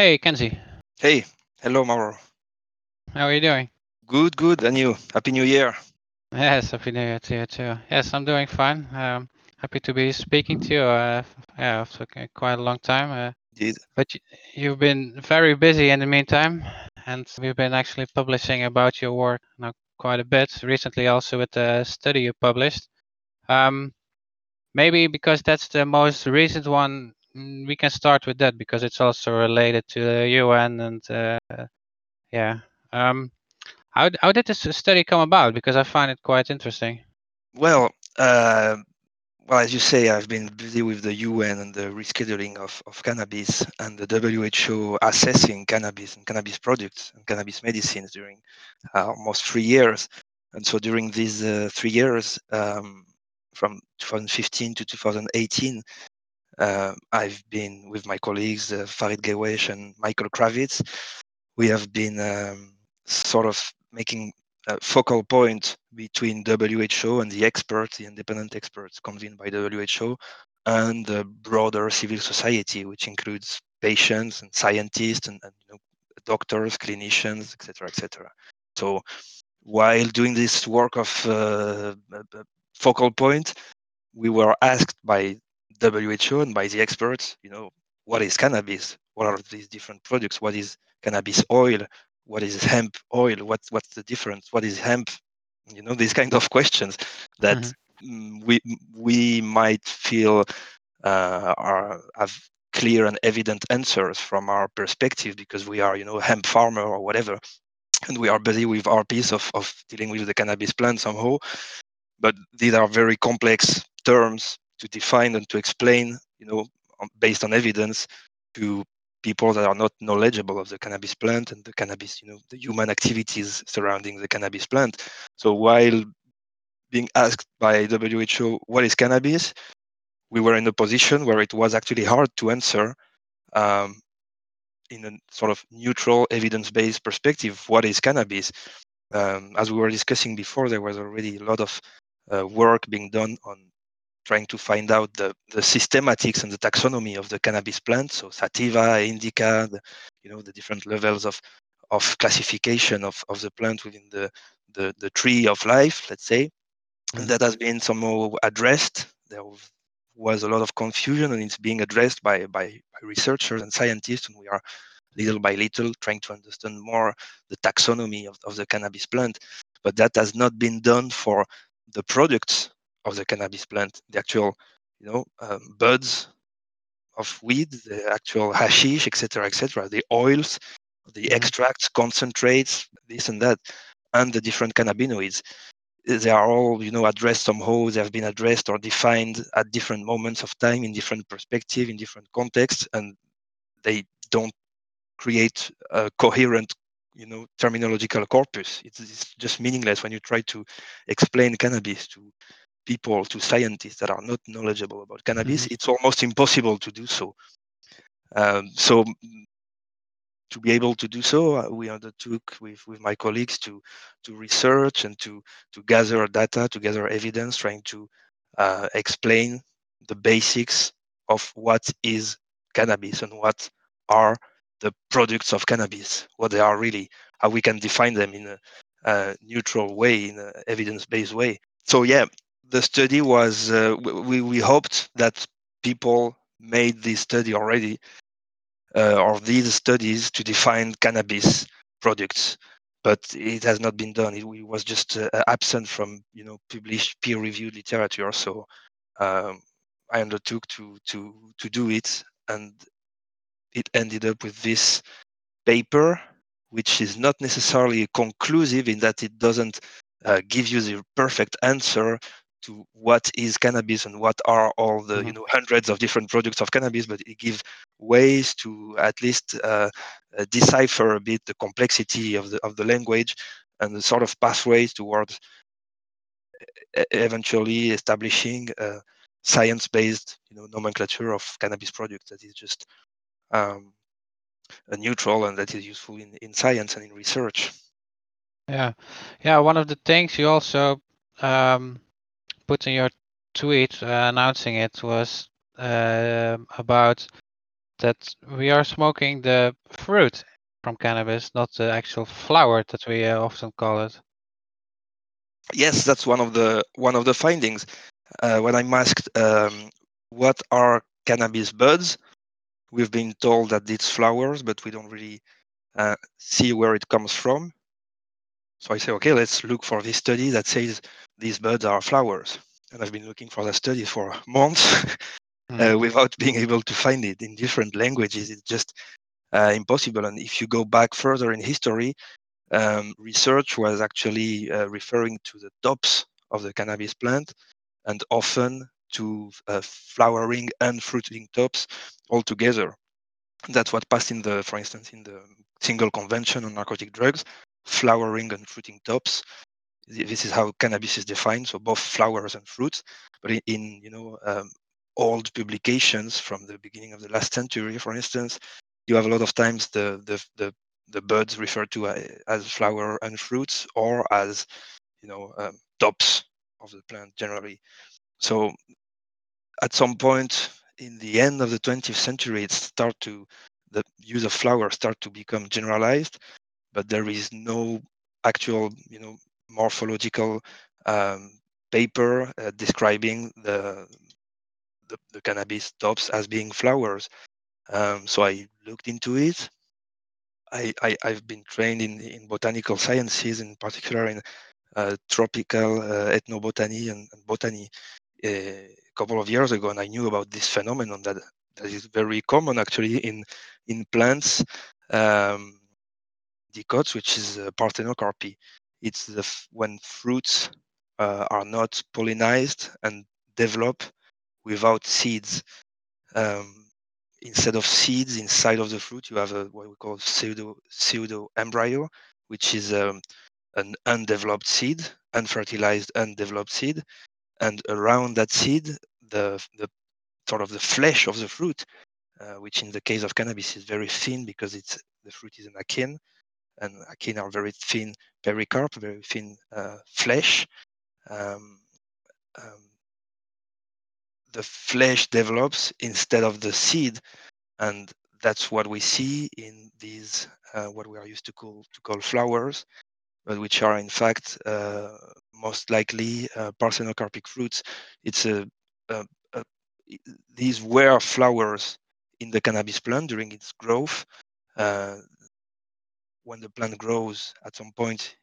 Hey, Kenzi. Hey, hello, Mauro. How are you doing? Good, good. And you? Happy New Year. Yes, happy New Year to you too. Yes, I'm doing fine. Um, happy to be speaking to you. Uh, yeah, after quite a long time. Uh, Indeed. but you, you've been very busy in the meantime, and we've been actually publishing about your work now quite a bit recently, also with the study you published. Um, maybe because that's the most recent one, we can start with that because it's also related to the UN and uh, yeah. Um, how how did this study come about? Because I find it quite interesting. Well, uh, well, as you say, I've been busy with the UN and the rescheduling of, of cannabis and the WHO assessing cannabis and cannabis products and cannabis medicines during uh, almost three years. And so during these uh, three years, um, from 2015 to 2018, uh, I've been with my colleagues, uh, Farid Ghehiouèche and Michael Krawitz. We have been um, sort of making a focal point between WHO and the experts, the independent experts convened by WHO, and the broader civil society, which includes patients and scientists and, and you know, doctors, clinicians, etc., etc. So while doing this work of uh, focal point, we were asked by WHO and by the experts, you know, what is cannabis? What are these different products? What is cannabis oil? What is hemp oil? What what's the difference? What is hemp? You know, these kind of questions that mm-hmm. we we might feel uh, are have clear and evident answers from our perspective because we are, you know, hemp farmer or whatever, and we are busy with our piece of of dealing with the cannabis plant somehow. But these are very complex terms to define and to explain, you know, based on evidence to people that are not knowledgeable of the cannabis plant and the cannabis, you know, the human activities surrounding the cannabis plant. So while being asked by WHO what is cannabis, we were in a position where it was actually hard to answer um, in a sort of neutral, evidence-based perspective. What is cannabis? Um, as we were discussing before, there was already a lot of uh, work being done on trying to find out the, the systematics and the taxonomy of the cannabis plant. So sativa, indica, the, you know, the different levels of, of classification of, of the plant within the, the, the tree of life, let's say. And that has been somehow addressed. There was a lot of confusion and it's being addressed by, by, by researchers and scientists. And we are little by little trying to understand more the taxonomy of, of the cannabis plant. But that has not been done for the products of the cannabis plant, the actual, you know, um, buds of weed, the actual hashish, etc., etc., the oils, the mm-hmm. extracts, concentrates, this and that, and the different cannabinoids. They are all, you know, addressed somehow. They have been addressed or defined at different moments of time, in different perspective, in different contexts, and they don't create a coherent you know terminological corpus it's, it's, just meaningless when you try to explain cannabis to people to scientists that are not knowledgeable about cannabis mm-hmm. it's almost impossible to do so um, so to be able to do so uh, we undertook with, with my colleagues to to research and to to gather data to gather evidence trying to uh, explain the basics of what is cannabis and what are the products of cannabis, what they are really, how we can define them in a, a neutral way, in an evidence-based way. So yeah, the study was uh, we we hoped that people made this study already uh, or these studies to define cannabis products, but it has not been done. It, it was just uh, absent from you know published peer-reviewed literature. So um, I undertook to to to do it, and it ended up with this paper, which is not necessarily conclusive in that it doesn't uh, give you the perfect answer to what is cannabis and what are all the mm-hmm. you know hundreds of different products of cannabis but it gives ways to at least uh, uh, decipher a bit the complexity of the of the language and the sort of pathways towards eventually establishing a science-based you know nomenclature of cannabis products that is just um, neutral and that is useful in, in science and in research. Yeah, yeah. One of the things you also um, put in your tweet uh, announcing it was uh, about that we are smoking the fruit from cannabis, not the actual flower that we uh, often call it. Yes, that's one of the one of the findings. Uh, when I'm asked um, what are cannabis buds, we've been told that it's flowers, but we don't really uh, see where it comes from. So I say, okay, let's look for this study that says these buds are flowers. And I've been looking for that study for months uh, Mm. without being able to find it in different languages. It's just uh, impossible. And if you go back further in history, um, research was actually uh, referring to the tops of the cannabis plant and often to uh, flowering and fruiting tops altogether. That's what passed in the, for instance, in the single convention on narcotic drugs, flowering and fruiting tops. This is how cannabis is defined, so both flowers and fruits. But in, in you know um, old publications from the beginning of the last century, for instance, you have a lot of times the the the, the buds referred to as flower and fruits or as you know um, tops of the plant generally. So at some point in the end of the 20th century, it start to the use of flower start to become generalized, but there is no actual you know morphological um, paper uh, describing the, the, the cannabis tops as being flowers. Um, so I looked into it. I, I have been trained in in botanical sciences, in particular in uh, tropical uh, ethnobotany and, and botany a couple of years ago, and I knew about this phenomenon that that is very common actually in in plants. Um, dicots, which is uh, parthenocarpy. It's the f- when fruits uh, are not pollinized and develop without seeds. Um, instead of seeds inside of the fruit, you have a, what we call pseudo pseudo embryo, which is um, an undeveloped seed, unfertilized undeveloped seed, and around that seed, the the sort of the flesh of the fruit, uh, which in the case of cannabis is very thin because it's the fruit is an achene, and achene are very thin pericarp, very thin uh, flesh. Um, um, the flesh develops instead of the seed, and that's what we see in these uh, what we are used to call to call flowers, but which are in fact uh, most likely uh, parthenocarpic fruits. It's a, a, a, these were flowers in the cannabis plant during its growth. When the plant grows, at some point,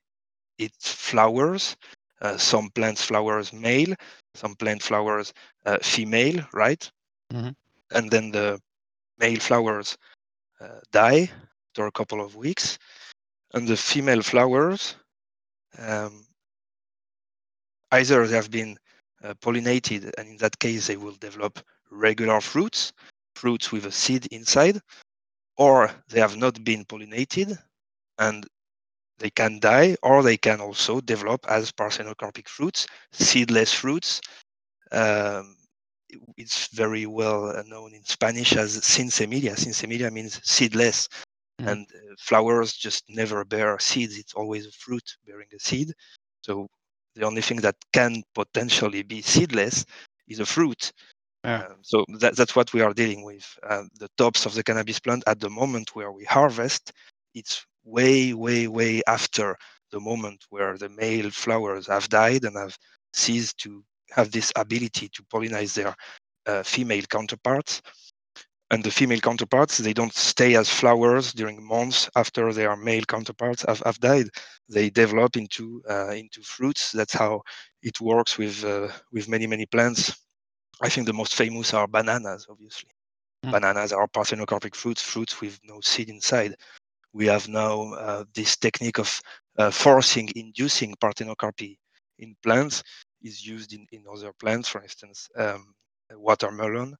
it flowers. Uh, some plants flowers male, some plant flowers uh, female, right? Mhm. And then the male flowers uh, die after a couple of weeks, and the female flowers um, either they have been uh, pollinated, and in that case they will develop regular fruits, fruits with a seed inside, or they have not been pollinated, and they can die, or they can also develop as parthenocarpic fruits, seedless fruits. Um, it's very well known in Spanish as sin semilla. Sin semilla means seedless, Mhm. and uh, flowers just never bear seeds. It's always a fruit bearing a seed. So the only thing that can potentially be seedless is a fruit. Yeah. Um, so that, that's what we are dealing with. Uh, the tops of the cannabis plant at the moment where we harvest, it's way, way, way after the moment where the male flowers have died and have ceased to have this ability to pollinize their uh, female counterparts. And the female counterparts, they don't stay as flowers during months after their male counterparts have, have died. They develop into uh, into fruits. That's how it works with uh, with many many plants. I think the most famous are bananas, obviously. Mm. Bananas are parthenocarpic fruits, fruits with no seed inside. We have now uh, this technique of uh, forcing, inducing parthenocarpy in plants is used in, in other plants, for instance, um, watermelon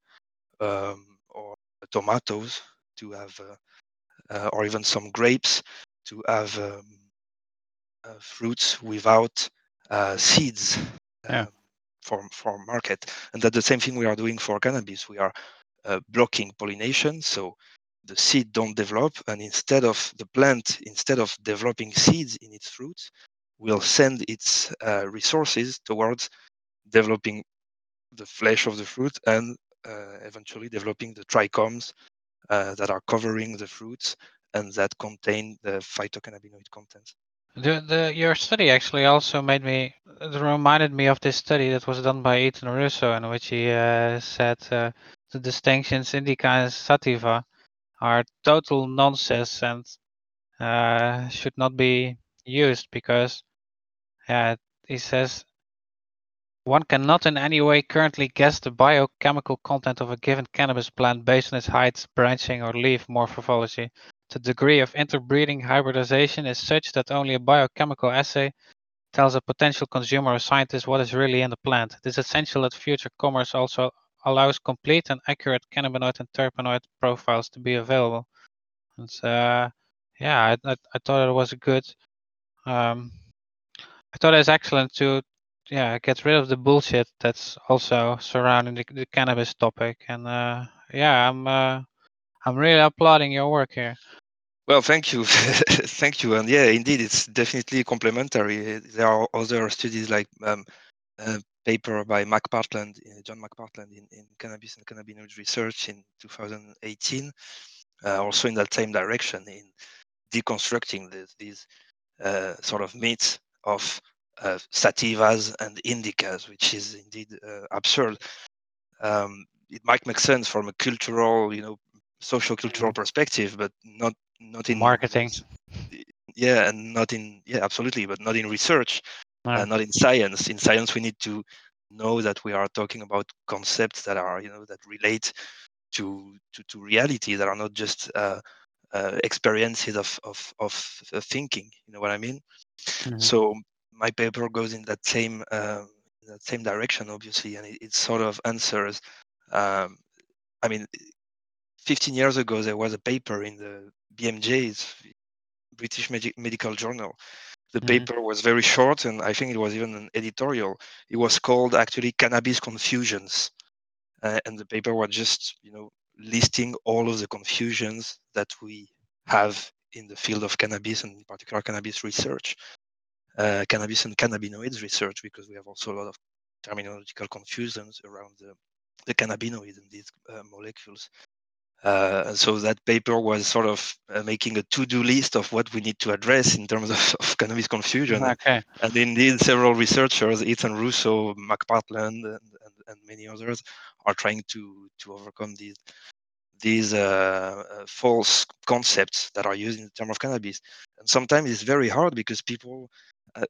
um, or tomatoes to have, uh, uh, or even some grapes to have um, uh, fruits without uh, seeds Yeah. um, for, for market. And that's the same thing we are doing for cannabis. We are uh, blocking pollination. So the seed don't develop. And instead of the plant, instead of developing seeds in its fruits, will send its uh, resources towards developing the flesh of the fruit and uh, eventually developing the trichomes uh, that are covering the fruits and that contain the phytocannabinoid content. The, the, your study actually also made me, reminded me of this study that was done by Ethan Russo, in which he uh, said uh, the distinctions indica and sativa are total nonsense and uh, should not be used because, yeah, he says one cannot in any way currently guess the biochemical content of a given cannabis plant based on its height, branching, or leaf morphology. The degree of interbreeding hybridization is such that only a biochemical assay tells a potential consumer or scientist what is really in the plant. It is essential that future commerce also allows complete and accurate cannabinoid and terpenoid profiles to be available. And uh, yeah, I, I, I, thought it was good. Um, I thought it was excellent to yeah get rid of the bullshit that's also surrounding the, the cannabis topic. And uh, yeah, I'm uh, I'm really applauding your work here. Well, thank you, thank you, and yeah, indeed, it's definitely complementary. There are other studies like um, paper by McPartland, uh, John McPartland, in, in cannabis and cannabinoid research in 2018, uh, also in that same direction in deconstructing this, these uh, sort of myths of uh, sativas and indicas, which is indeed uh, absurd. Um, it might make sense from a cultural, you know, social cultural mm-hmm. perspective, but not not in marketing. Yeah, and not in yeah, absolutely, but not in research, no. uh, not in science. In science, we need to know that we are talking about concepts that are you know that relate to to, to reality that are not just uh, uh, experiences of, of of thinking. You know what I mean? Mm-hmm. So my paper goes in that same uh, that same direction, obviously, and it, it sort of answers. Um, I mean, 15 years ago, there was a paper in the BMJ's British Medical Journal. The mm-hmm. paper was very short, and I think it was even an editorial. It was called actually "Cannabis Confusions," uh, and the paper was just, you know, listing all of the confusions that we have in the field of cannabis and in particular cannabis research, uh, cannabis and cannabinoids research, because we have also a lot of terminological confusions around the, the cannabinoids and these uh, molecules. Uh, so that paper was sort of uh, making a to-do list of what we need to address in terms of, of cannabis confusion. Okay. And indeed, several researchers, Ethan Russo, McPartland, and, and, and many others, are trying to to overcome these these uh, uh, false concepts that are used in the term of cannabis. And sometimes it's very hard because people,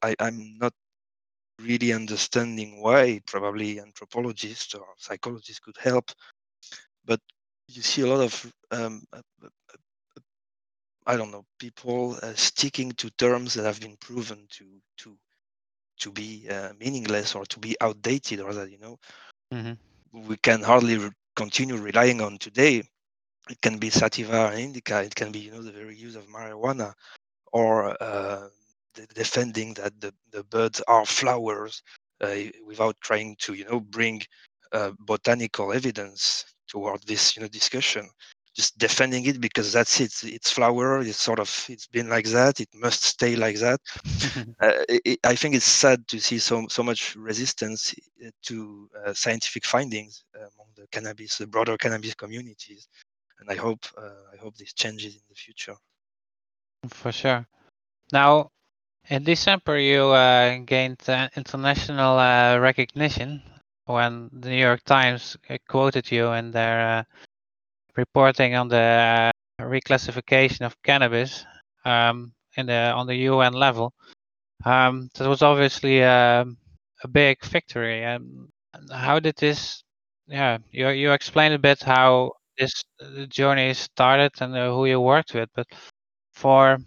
I, I'm not really understanding why. Probably anthropologists or psychologists could help, but you see a lot of um, uh, uh, uh, I don't know people uh, sticking to terms that have been proven to to to be uh, meaningless or to be outdated or that you know mm-hmm. we can hardly re- continue relying on today. It can be sativa and indica. It can be you know the very use of marijuana or uh, defending that the, the birds are flowers without trying to you know bring botanical evidence toward this you know discussion. Just defending it because that's it. It's flower. It's sort of it's been like that. It must stay like that. Uh, it, i think it's sad to see so so much resistance uh, to uh, scientific findings among the cannabis the broader cannabis communities. And i hope uh, i hope this changes in the future. For sure. Now in december you uh, gained uh, international recognition when the New York Times uh, quoted you in their uh, reporting on the uh, reclassification of cannabis um, in the on the UN level. Um, that was obviously a, um, a big victory. Um, how did this? Yeah, you you explained a bit how this journey started and uh, who you worked with, but for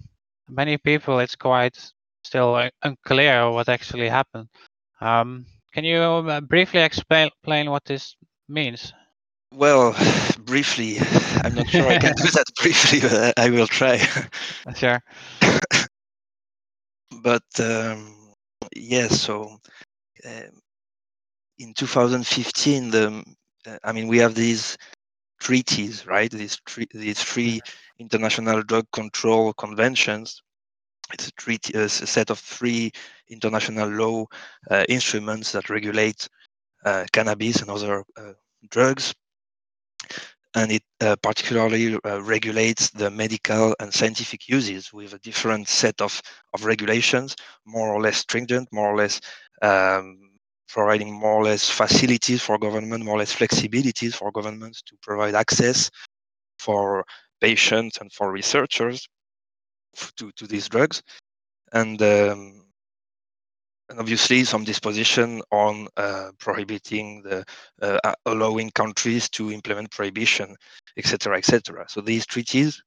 many people, it's quite still unclear what actually happened. Um, can you uh, briefly explain, what this means? Well, briefly, I'm not sure I can do that briefly, but I will try. Sure. but um, yes, yeah, so um, in 2015, the uh, I mean, we have these treaties, right? These tre- these three mm-hmm. international drug control conventions it's a treaty, a set of three international law uh, instruments that regulate uh, cannabis and other uh, drugs. and it uh, particularly uh, regulates the medical and scientific uses with a different set of, of regulations, more or less stringent, more or less um, providing more or less facilities for government, more or less flexibilities for governments to provide access for patients and for researchers to, to these drugs. And um, and obviously some disposition on uh, prohibiting the uh, allowing countries to implement prohibition, etc., etc. So these treaties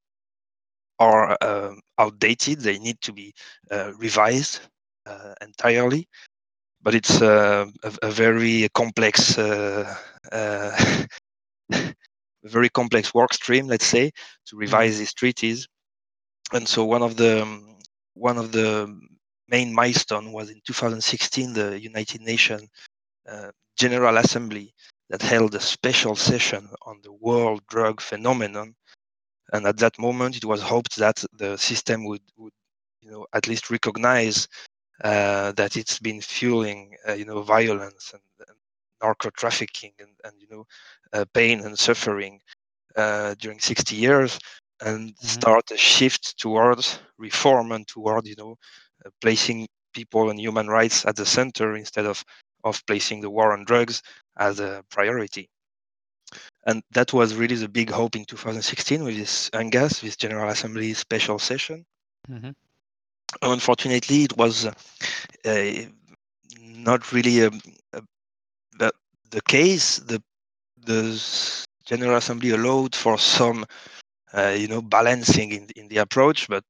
are uh, outdated; they need to be uh, revised uh, entirely. But it's uh, a, a, very complex, very complex work stream, let's say, to revise mm. these treaties. And so one of the one of the main milestone was in 2016, the United Nations uh, General Assembly that held a special session on the world drug phenomenon. And at that moment, it was hoped that the system would, would you know, at least recognize uh, that it's been fueling, uh, you know, violence and, and narco trafficking and, and you know, uh, pain and suffering uh, during 60 years, and mm-hmm. start a shift towards reform and toward, you know, uh, placing people and human rights at the center instead of of placing the war on drugs as a priority. And that was really the big hope in 2016 with this UNGAS, this General Assembly special session. Mm-hmm. Unfortunately, it was uh, not really a, a, the, the case. The, the General Assembly allowed for some, uh, you know, balancing in, in the approach, but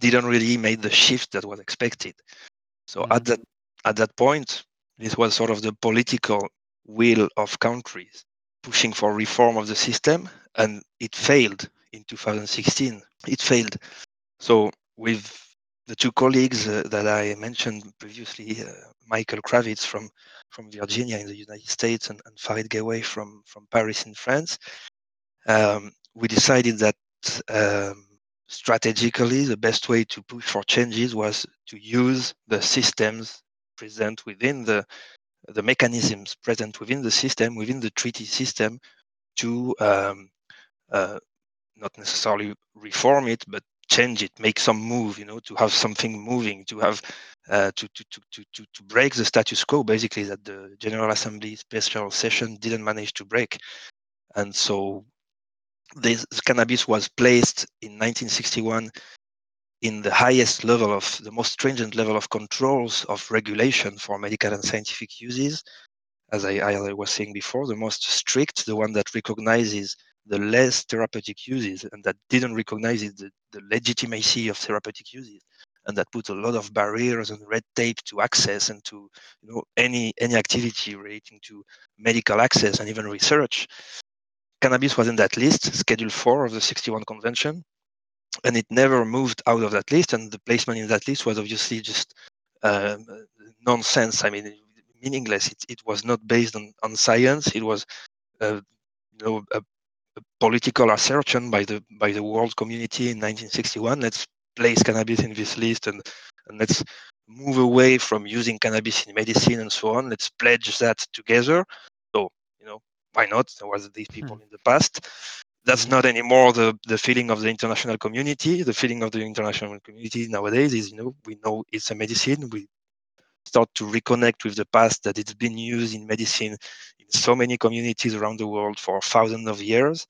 didn't really make the shift that was expected. So mm-hmm. at that at that point, this was sort of the political will of countries pushing for reform of the system, and it failed in 2016. It failed. So with the two colleagues uh, that I mentioned previously, uh, Michael Krawitz from from Virginia in the United States and, and Farid Ghehiouèche from from Paris in France, um, we decided that um, strategically, the best way to push for changes was to use the systems present within the the mechanisms present within the system, within the treaty system, to um, uh, not necessarily reform it, but change it, make some move, you know, to have something moving, to have uh, to, to, to, to, to break the status quo, basically, that the General Assembly special session didn't manage to break. And so this cannabis was placed in 1961 in the highest level of the most stringent level of controls of regulation for medical and scientific uses. As I, I was saying before, the most strict, the one that recognizes the less therapeutic uses and that didn't recognize the, the legitimacy of therapeutic uses and that put a lot of barriers and red tape to access and to you know any any activity relating to medical access and even research cannabis was in that list, Schedule 4 of the 61 Convention, and it never moved out of that list. And the placement in that list was obviously just uh, nonsense. I mean, meaningless. It, it was not based on, on science. It was, uh, you know, a, a, political assertion by the by the world community in 1961. Let's place cannabis in this list and and let's move away from using cannabis in medicine and so on. Let's pledge that together. So you know, why not? There was these people hmm. in the past. That's hmm. not anymore the, the feeling of the international community. The feeling of the international community nowadays is, you know, we know it's a medicine. We start to reconnect with the past that it's been used in medicine in so many communities around the world for thousands of years.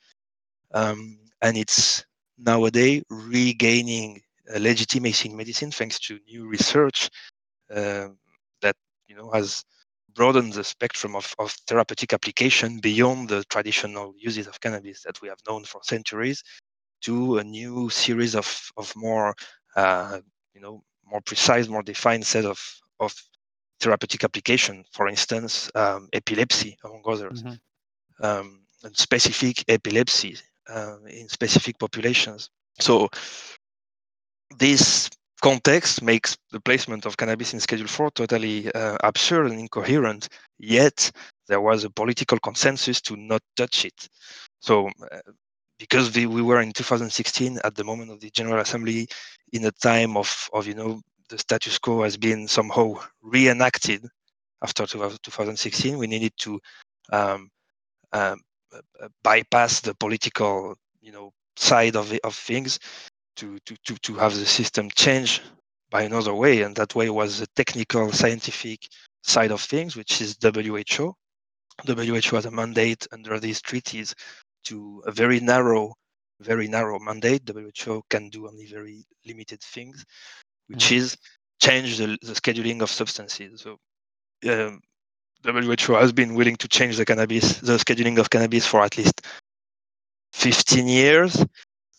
Um, and it's nowadays regaining legitimacy in medicine thanks to new research uh, that you know has broaden the spectrum of, of therapeutic application beyond the traditional uses of cannabis that we have known for centuries to a new series of, of more uh, you know more precise more defined set of, of therapeutic application. For instance um, epilepsy among others. Mm-hmm. um, and specific epilepsy uh, in specific populations. So this context makes the placement of cannabis in Schedule 4 totally uh, absurd and incoherent, yet there was a political consensus to not touch it. So, uh, because we, we were in 2016 at the moment of the General Assembly in a time of, of you know, the status quo has been somehow reenacted after 2016, we needed to um, um, bypass the political, you know, side of of things to to to to have the system change by another way, and that way was the technical, scientific side of things, which is WHO. WHO has a mandate under these treaties to a very narrow, very narrow mandate. WHO can do only very limited things, which mm-hmm. is change the, the scheduling of substances. So um, WHO has been willing to change the cannabis, the scheduling of cannabis for at least 15 years.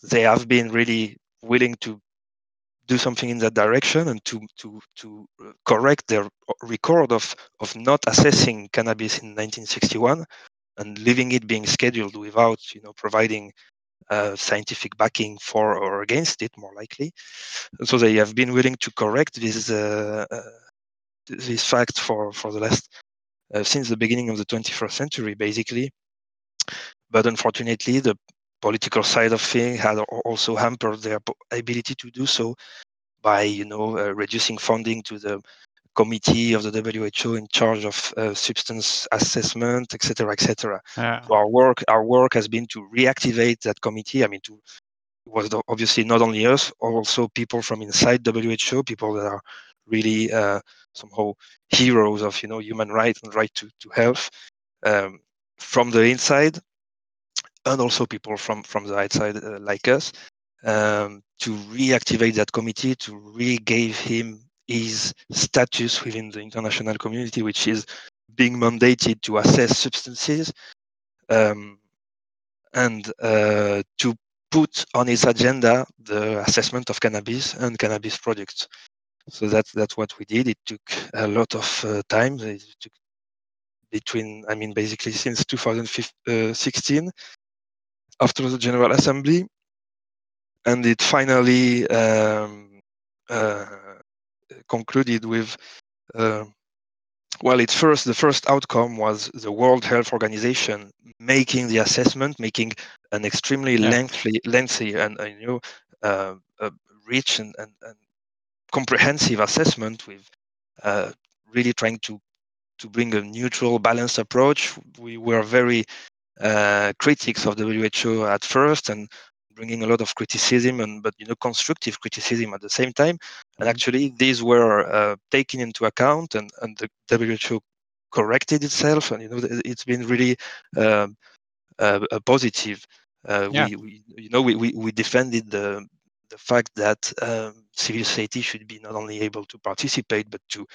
They have been really willing to do something in that direction and to to to correct their record of of not assessing cannabis in 1961 and leaving it being scheduled without you know providing uh, scientific backing for or against it more likely. So they have been willing to correct this uh, uh, this fact for for the last uh, since the beginning of the 21st century basically. But unfortunately the political side of things had also hampered their ability to do so by you know uh, reducing funding to the committee of the WHO in charge of uh, substance assessment, etc., etc. Yeah. So our work, our work has been to reactivate that committee. I mean, to was obviously not only us, also people from inside WHO, people that are really uh, somehow heroes of you know human rights and right to to health um, from the inside and also people from from the outside uh, like us um, to reactivate that committee to re-give him his status within the international community which is being mandated to assess substances um, and uh, to put on its agenda the assessment of cannabis and cannabis products. So that's that's what we did. It took a lot of uh, time. It took between i mean basically since 2016 after the General Assembly, and it finally um, uh, concluded with. Uh, well, it first the first outcome was the World Health Organization making the assessment, making an extremely yeah. lengthy, lengthy and uh, you know uh, rich and, and, and, comprehensive assessment with uh, really trying to to bring a neutral, balanced approach. We were very critics of WHO at first and bringing a lot of criticism and but you know constructive criticism at the same time and mm-hmm. actually these were uh, taken into account and and the WHO corrected itself and you know it's been really um, uh, a positive uh, yeah. we, we, you know we, we, we defended the the fact that um, civil society should be not only able to participate but to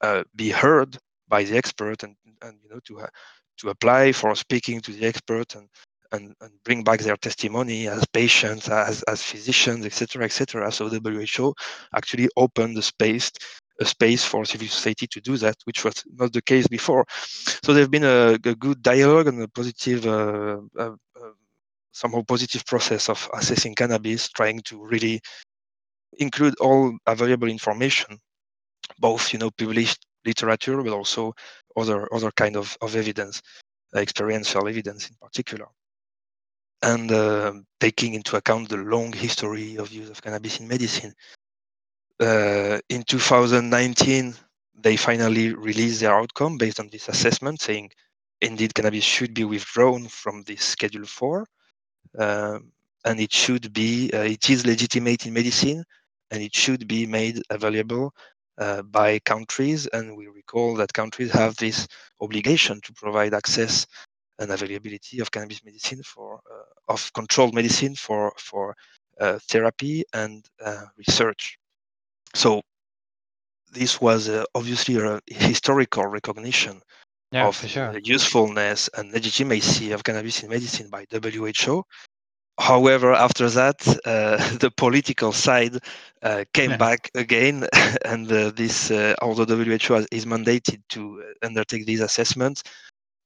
uh, be heard by the expert and and you know to to apply for speaking to the expert and and, and bring back their testimony as patients, as, as physicians, etc., etc. So WHO actually opened the space, a space for civil society to do that, which was not the case before. So there's been a, a good dialogue and a positive, uh, uh, uh, somehow positive process of assessing cannabis, trying to really include all available information, both you know published literature, but also other other kind of, of evidence, uh, experiential evidence in particular. And uh, taking into account the long history of use of cannabis in medicine. Uh, in 2019, they finally released their outcome based on this assessment, saying indeed cannabis should be withdrawn from this Schedule 4, um, and it should be, uh, it is legitimate in medicine, and it should be made available uh, by countries, and we recall that countries have this obligation to provide access and availability of cannabis medicine for uh, of controlled medicine for for uh, therapy and uh, research. So this was uh, obviously a historical recognition yeah, of sure. the usefulness and legitimacy of cannabis in medicine by WHO However, after that, uh, the political side uh, came yeah. back again, and uh, this, uh, although WHO is mandated to uh, undertake these assessments,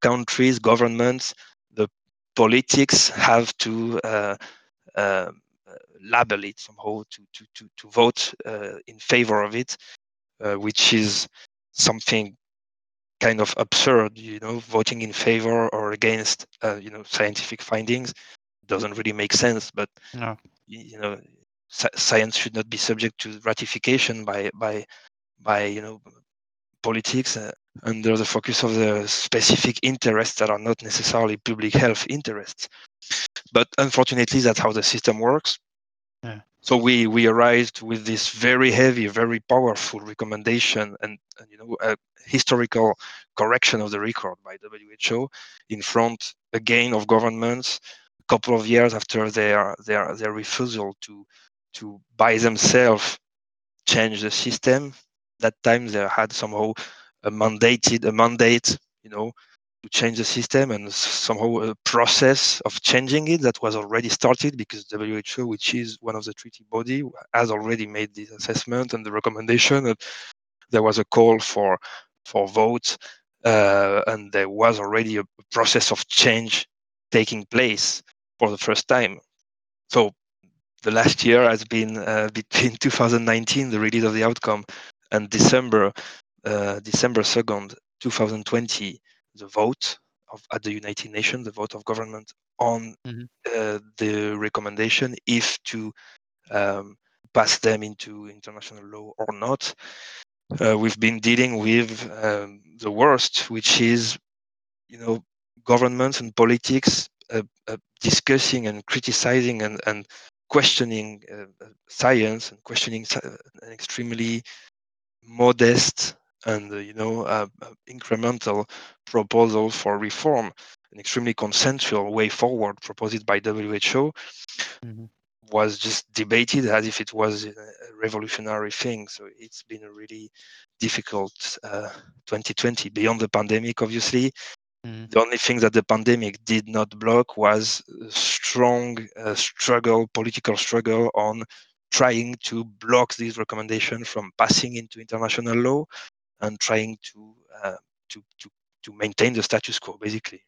countries, governments, the politics have to uh, label it somehow to to to, to vote in favor of it, which is something kind of absurd, you know, voting in favor or against, you know, scientific findings doesn't really make sense. But no. you know, science should not be subject to ratification by by by you know politics. Uh, under the focus of the specific interests that are not necessarily public health interests. But unfortunately, that's how the system works. Yeah. So we we arrived with this very heavy, very powerful recommendation and, and you know a historical correction of the record by WHO in front again of governments couple of years after their their their refusal to to by themselves change the system. That time they had somehow a mandated a mandate, you know, to change the system and somehow a process of changing it that was already started because WHO, which is one of the treaty body, has already made this assessment and the recommendation. And there was a call for for votes, uh, and there was already a process of change taking place for the first time. So the last year has been uh, between 2019, the release of the outcome, and December, uh, December 2nd, 2020, the vote of, at the United Nations, the vote of government on Mhm. uh, the recommendation if to um, pass them into international law or not. Uh, we've been dealing with um, the worst, which is, you know, governments and politics uh, uh, discussing and criticizing and, and questioning uh, uh, science and questioning an extremely modest and uh, you know uh, incremental proposal for reform, an extremely consensual way forward proposed by WHO, mm-hmm. was just debated as if it was a revolutionary thing. So it's been a really difficult uh, 2020 beyond the pandemic, obviously. Mm-hmm. The only thing that the pandemic did not block was a strong uh, struggle, political struggle on trying to block these recommendations from passing into international law and trying to uh, to, to to maintain the status quo basically.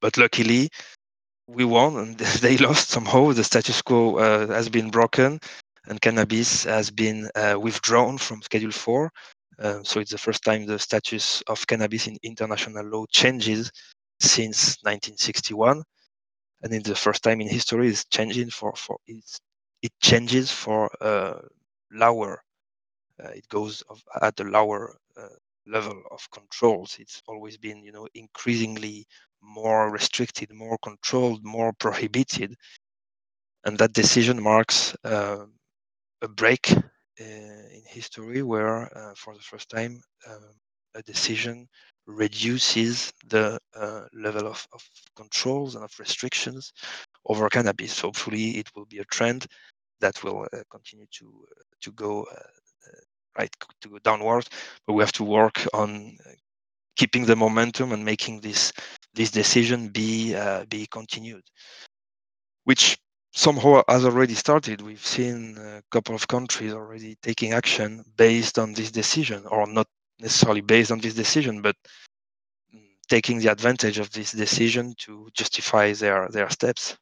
But luckily we won and they lost somehow. The status quo uh, has been broken and cannabis has been uh, withdrawn from schedule 4 uh, so it's the first time the status of cannabis in international law changes since 1961 and it's the first time in history it's changing for for it changes for uh, lower. Uh, it goes of, at a lower uh, level of controls. It's always been, you know, increasingly more restricted, more controlled, more prohibited, and that decision marks uh, a break in history where, uh, for the first time, um, a decision reduces the uh, level of, of controls and of restrictions over cannabis. Hopefully, it will be a trend that will uh, continue to uh, to go uh, right to go downwards. But we have to work on keeping the momentum and making this this decision be be continued, which somehow has already started. We've seen a couple of countries already taking action based on this decision, or not necessarily based on this decision, but taking the advantage of this decision to justify their their steps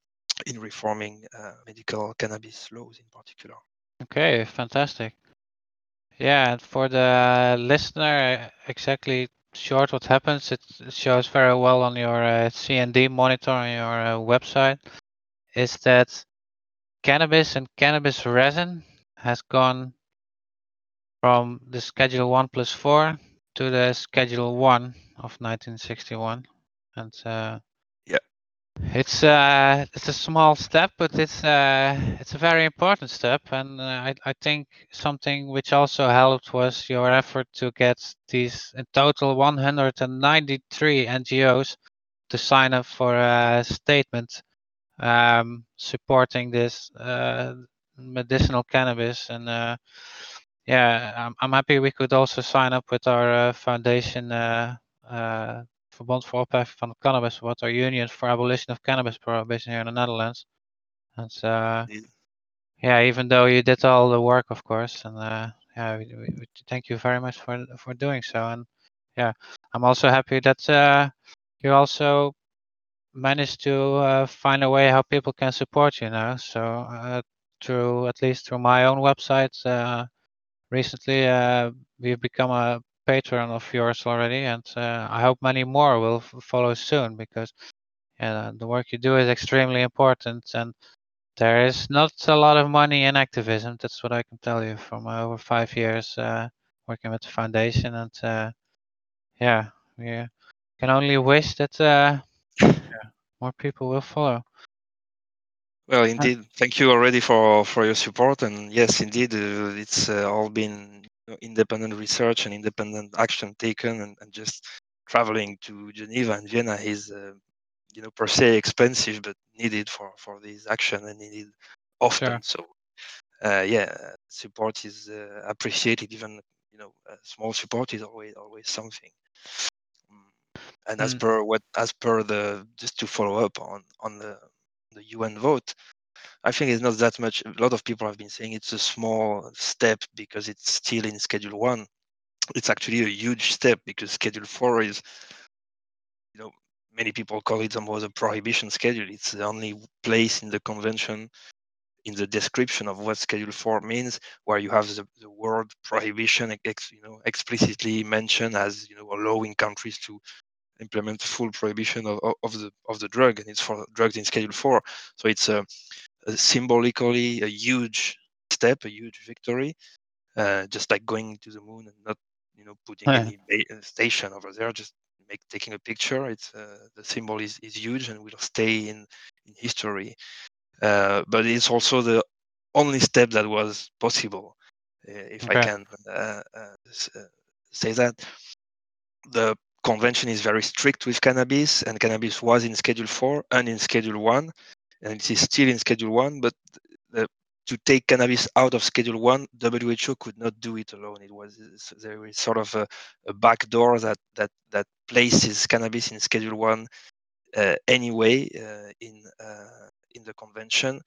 in reforming uh, medical cannabis laws in particular. Okay, fantastic. Yeah, and for the listener, exactly short what happens, it shows very well on your uh, CND monitor on your uh, website, is that cannabis and cannabis resin has gone from the Schedule 1 plus 4 to the Schedule 1 of 1961. And uh, it's uh, it's a small step, but it's uh, it's a very important step, and uh, I I think something which also helped was your effort to get these in total 193 NGOs to sign up for a statement um, supporting this uh, medicinal cannabis, and uh, yeah, I'm I'm happy we could also sign up with our uh, foundation. Verbond voor Opheffing van Cannabis, what our Union for Abolition of Cannabis Prohibition here in the Netherlands. And uh, yeah, even though you did all the work, of course, and uh, yeah, we, we, thank you very much for for doing so. And yeah, I'm also happy that uh, you also managed to uh, find a way how people can support you now. So uh, through at least through my own website, uh, recently we've become a patron of yours already, and uh, I hope many more will follow soon because the work you do is extremely important, and there is not a lot of money in activism. That's what I can tell you from uh, over five years uh, working with the foundation, and uh, yeah, we uh, can only wish that uh, yeah, more people will follow. Well, indeed. Thank you already for for your support. And yes, indeed, uh, it's uh, all been independent research and independent action taken, and, and just traveling to Geneva and Vienna is, uh, you know, per se expensive, but needed for for this action and needed often. Sure. So, uh, yeah, support is uh, appreciated. Even you know, small support is always always something. And as Mm. per what, as per the, just to follow up on on the the UN vote, I think it's not that much. A lot of people have been saying it's a small step because it's still in Schedule One. It's actually a huge step because Schedule Four is, you know, many people call it almost a prohibition schedule. It's the only place in the convention, in the description of what Schedule Four means, where you have the, the word prohibition, ex, you know, explicitly mentioned as you know allowing countries to implement full prohibition of, of the of the drug, and it's for drugs in Schedule Four. So it's a, a symbolically a huge step, a huge victory, uh, just like going to the moon and not you know putting any ba- station over there, just make taking a picture. It's uh, the symbol is, is huge and will stay in in history. Uh, but it's also the only step that was possible, uh, if I can uh, uh, say that. The convention is very strict with cannabis, and cannabis was in Schedule 4 and in Schedule 1, and it is still in Schedule 1. But the, to take cannabis out of Schedule 1, WHO could not do it alone. It was there is sort of a, a back door that, that, that places cannabis in Schedule 1 uh, anyway uh, in, uh, in the convention.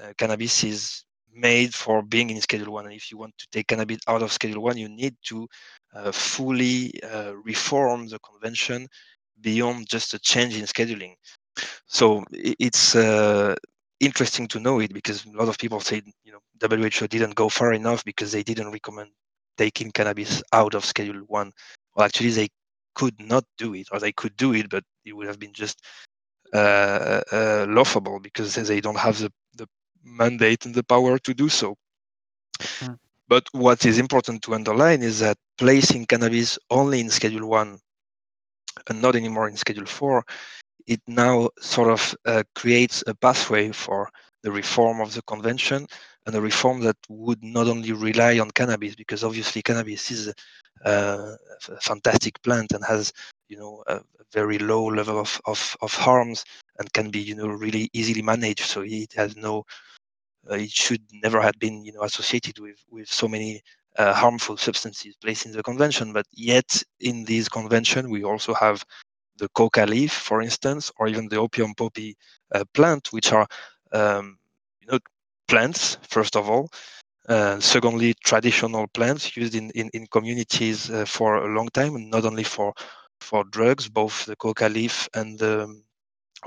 Uh, cannabis is made for being in Schedule 1. And if you want to take cannabis out of Schedule 1, you need to uh, fully uh, reform the convention beyond just a change in scheduling. So it's uh, interesting to know it because a lot of people say, you know, WHO didn't go far enough because they didn't recommend taking cannabis out of Schedule 1. Well, actually, they could not do it, or they could do it, but it would have been just uh, uh, laughable because they don't have the, the mandate and the power to do so. Mm. But what is important to underline is that placing cannabis only in Schedule 1 and not anymore in Schedule 4, it now sort of uh, creates a pathway for the reform of the convention and a reform that would not only rely on cannabis, because obviously cannabis is a, a fantastic plant and has, you know, a, very low level of, of, of harms and can be, you know, really easily managed. So it has no uh, it should never have been you know associated with with so many uh, harmful substances placed in the convention. But yet in this convention we also have the coca leaf for instance or even the opium poppy uh, plant which are um, you know plants first of all uh, secondly traditional plants used in in, in communities uh, for a long time not only for for drugs both the coca leaf and the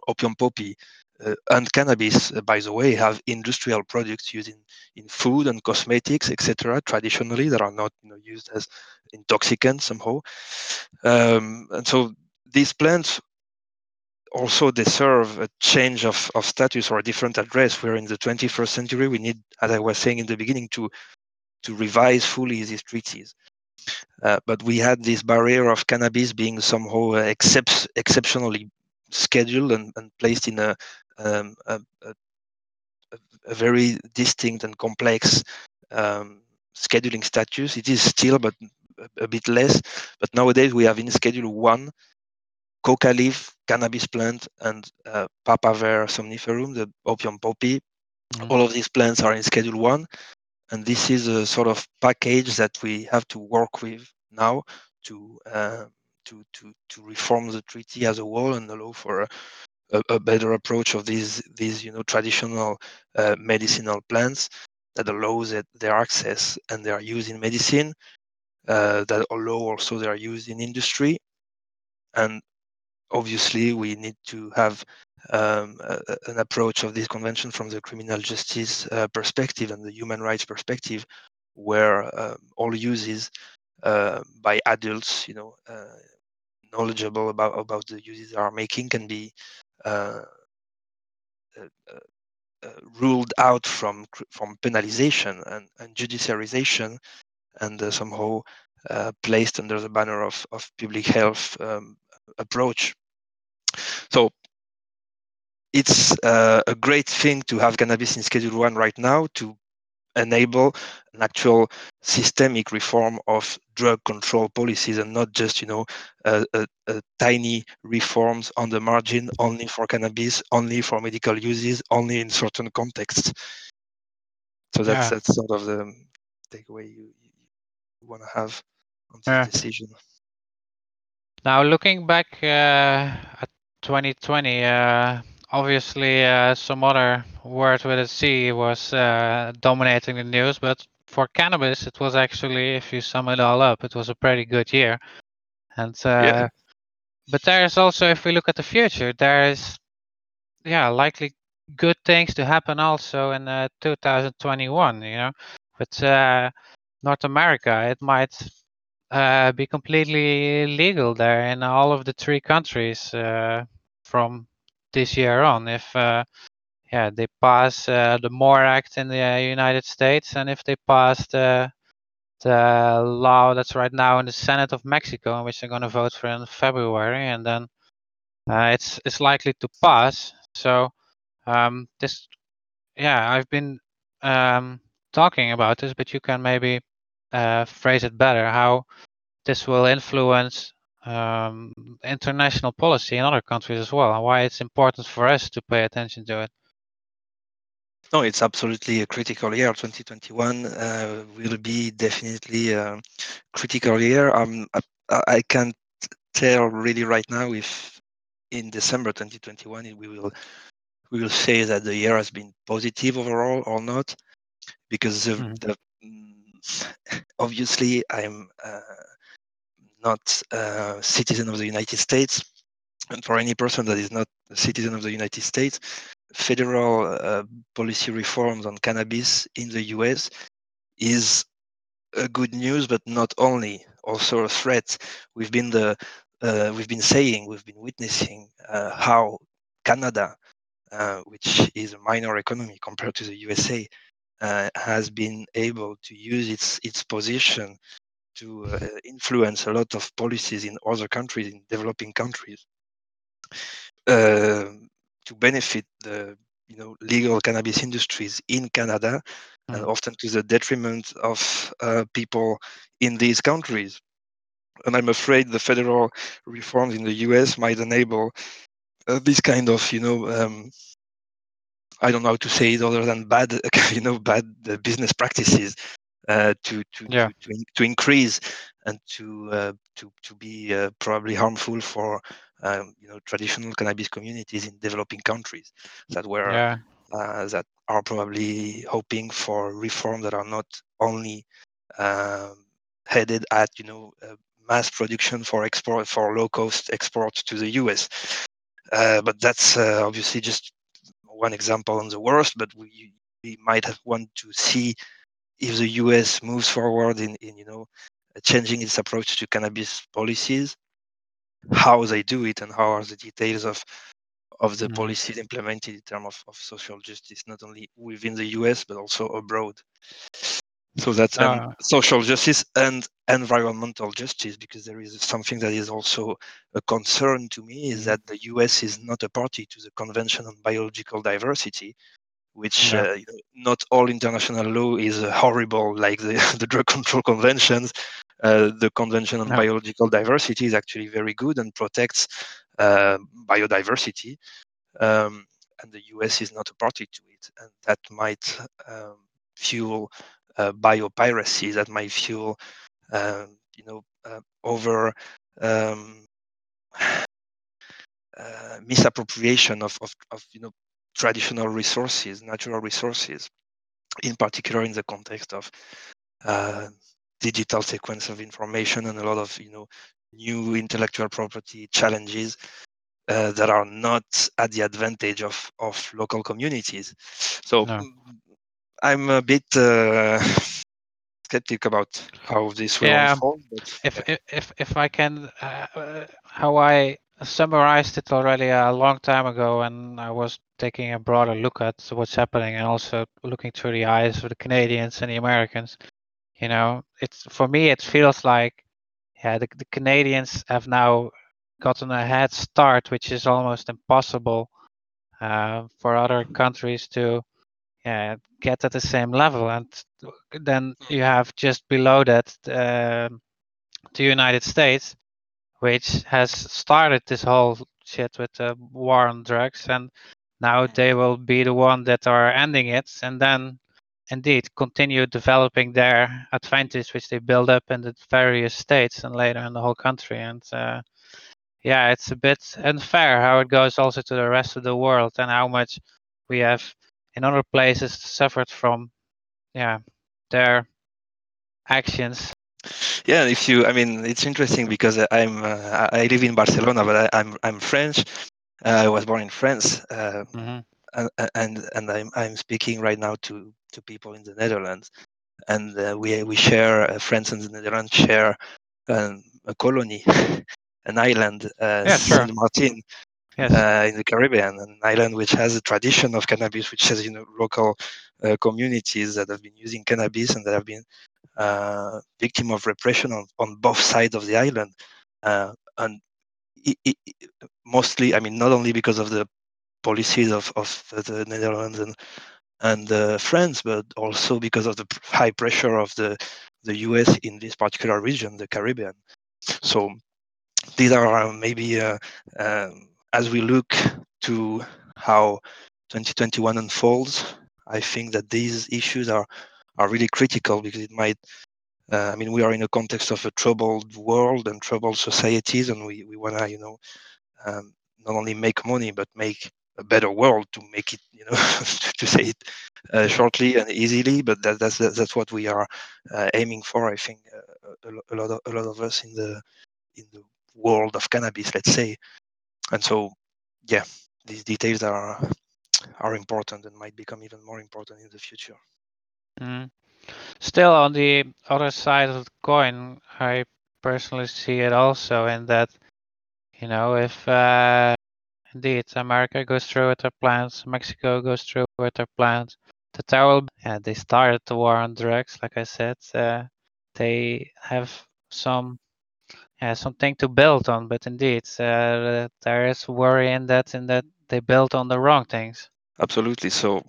opium poppy. uh, and cannabis, uh, by the way, have industrial products used in, in food and cosmetics, etc. Traditionally, that are not you know, used as intoxicants somehow. Um, and so these plants also deserve a change of, of status or a different address. Where in the 21st century, we need, as I was saying in the beginning, to to revise fully these treaties. Uh, but we had this barrier of cannabis being somehow uh, except, exceptionally scheduled and, and placed in a, um, a, a, a, very distinct and complex um, scheduling status. It is still, but a, a, bit less. But nowadays we have in Schedule 1 coca leaf, cannabis plant, and uh, Papaver somniferum, the opium poppy. Mm-hmm. All of these plants are in Schedule 1 and this is a sort of package that we have to work with now to uh, to to to reform the treaty as a whole and allow for a, a better approach of these these you know traditional uh, medicinal plants that allows it, their access and their use in medicine uh, that allow also their use in industry. And obviously we need to have um, an approach of this convention from the criminal justice uh, perspective and the human rights perspective, where uh, all uses uh, by adults, you know, uh, knowledgeable about about the uses they are making, can be ruled out from from penalization and, and judiciarization, and somehow uh, placed under the banner of, of public health um, approach. So it's uh, a great thing to have cannabis in Schedule 1 right now to enable an actual systemic reform of drug control policies and not just you know a, a, a, tiny reforms on the margin only for cannabis only for medical uses only in certain contexts so that's yeah. that's sort of the takeaway you, you want to have on this yeah. decision now looking back uh, at 2020 uh, obviously uh, some other word with a C was uh, dominating the news, but for cannabis, it was actually, if you sum it all up, it was a pretty good year. And uh, yeah. but there's also, if we look at the future, there is, yeah, likely good things to happen also in uh, 2021. You know, with uh, North America, it might uh, be completely legal there in all of the three countries uh, from this year on if uh, yeah they pass uh, the MORE Act in the uh, United States and if they pass the law that's right now in the Senate of Mexico, which they're going to vote for in February, and then uh, it's it's likely to pass. So um, this, yeah, I've been um, talking about this, but you can maybe uh, phrase it better how this will influence um, international policy in other countries as well, and why it's important for us to pay attention to it. No, it's absolutely a critical year. 2021 uh, will be definitely a critical year. Um, I, I can't tell really right now if in December 2021 we will we will say that the year has been positive overall or not, because the, mm. the mm, obviously I'm uh, not a citizen of the United States. And for any person that is not a citizen of the United States, federal uh, policy reforms on cannabis in the US is a good news, but not only, also a threat. We've been the uh, we've been saying, we've been witnessing uh, how Canada, uh, which is a minor economy compared to the USA, uh, has been able to use its its position to uh, influence a lot of policies in other countries, in developing countries, uh, to benefit the you know legal cannabis industries in Canada, mm. and often to the detriment of uh, people in these countries. And I'm afraid the federal reforms in the U.S. might enable uh, this kind of you know um, I don't know how to say it other than bad, you know, bad uh, business practices uh, to to, yeah. to, to to increase and to uh, to to be uh, probably harmful for um, you know traditional cannabis communities in developing countries that were yeah. Uh, that are probably hoping for reform that are not only um, headed at you know uh, mass production for export for low cost export to the US. but that's obviously just one example on the worst, but we, we might have want to see if the US moves forward in, in you know changing its approach to cannabis policies, how they do it and how are the details of of the mm. policies implemented in terms of, of social justice, not only within the US but also abroad. So that's um, uh, social justice and environmental justice, because there is something that is also a concern to me is mm. that the US is not a party to the Convention on Biological Diversity, which yeah. uh, not all international law is uh, horrible like the, the drug control conventions the convention on biological diversity is actually very good and protects uh, biodiversity um, and the us is not a party to it and that might um, fuel uh, biopiracy that might fuel um, you know uh, over um, misappropriation of, of, of you know traditional resources, natural resources, in particular in the context of uh, digital sequence of information and a lot of you know new intellectual property challenges uh, that are not at the advantage of of local communities. So no. I'm a bit uh, skeptic about how this will yeah, unfold. But, if, yeah. if if I can, uh, uh how I summarized it already a long time ago, and I was taking a broader look at what's happening, and also looking through the eyes of the Canadians and the Americans. You know, it's for me it feels like yeah, the, the Canadians have now gotten a head start, which is almost impossible uh, for other countries to yeah, get at the same level. And then you have just below that uh, the United States, which has started this whole shit with the war on drugs, and now they will be the one that are ending it, and then indeed continue developing their advantage, which they build up in the various states and later in the whole country. And uh, yeah, it's a bit unfair how it goes also to the rest of the world and how much we have in other places suffered from yeah their actions. Yeah, if you, I mean, it's interesting because I'm uh, I live in Barcelona, but I, am I'm, I'm French. Uh, I was born in France, uh, mm-hmm. and and and I'm I'm speaking right now to to people in the Netherlands, and uh, we we share uh, France and the Netherlands share um, a colony, an island, uh, yeah, Saint. Martin. Yes. Uh, in the Caribbean, an island which has a tradition of cannabis, which has you know local uh, communities that have been using cannabis and that have been uh, victim of repression on, on both sides of the island, uh, and it, it, mostly, I mean, not only because of the policies of, of the Netherlands and and uh, France, but also because of the high pressure of the the U.S. in this particular region, the Caribbean. So these are uh, maybe uh, um, as we look to how 2021 unfolds, I think that these issues are are really critical because it might uh, I mean, we are in a context of a troubled world and troubled societies, and we, we want to, you know, um, not only make money but make a better world to make it, you know, to say it uh, shortly and easily. But that, that's that's what we are uh, aiming for. I think uh, a, a, lot of a lot of us in the in the world of cannabis, let's say, and so yeah, these details are are important and might become even more important in the future. Mm. Still, on the other side of the coin, I personally see it also in that, you know, if uh, indeed America goes through with their plans, Mexico goes through with their plans, The will, yeah, they started the war on drugs, like I said. Uh, they have some, yeah, something to build on, but indeed, uh, there is worry in that, in that they built on the wrong things. Absolutely. So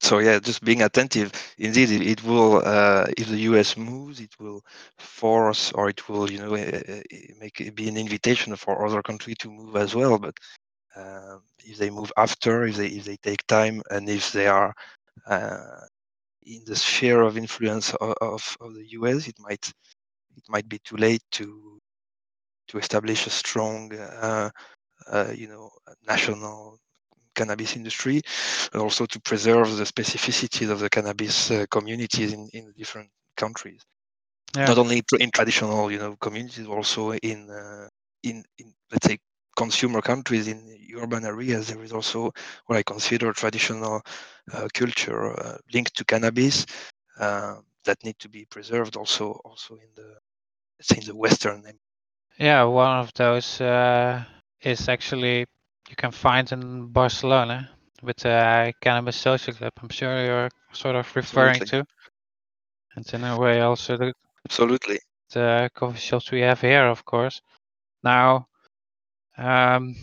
so yeah, just being attentive. Indeed, it, it will. Uh, if the U.S. moves, it will force, or it will, you know, uh, make it be an invitation for other countries to move as well. But uh, if they move after, if they if they take time, and if they are uh, in the sphere of influence of, of, of, the U.S., it might it might be too late to to establish a strong, uh, uh, you know, national cannabis industry, and also to preserve the specificities of the cannabis uh, communities in, in different countries. Yeah. Not only in traditional, you know, communities, also in, uh, in in let's say consumer countries in urban areas. There is also what I consider traditional uh, culture uh, linked to cannabis uh, that need to be preserved. Also, also in the in the Western. Yeah, one of those uh, is actually you can find in Barcelona with the Cannabis Social Club. I'm sure you're sort of referring Absolutely. to. And in a way also the Absolutely the coffee shops we have here, of course. Now, um,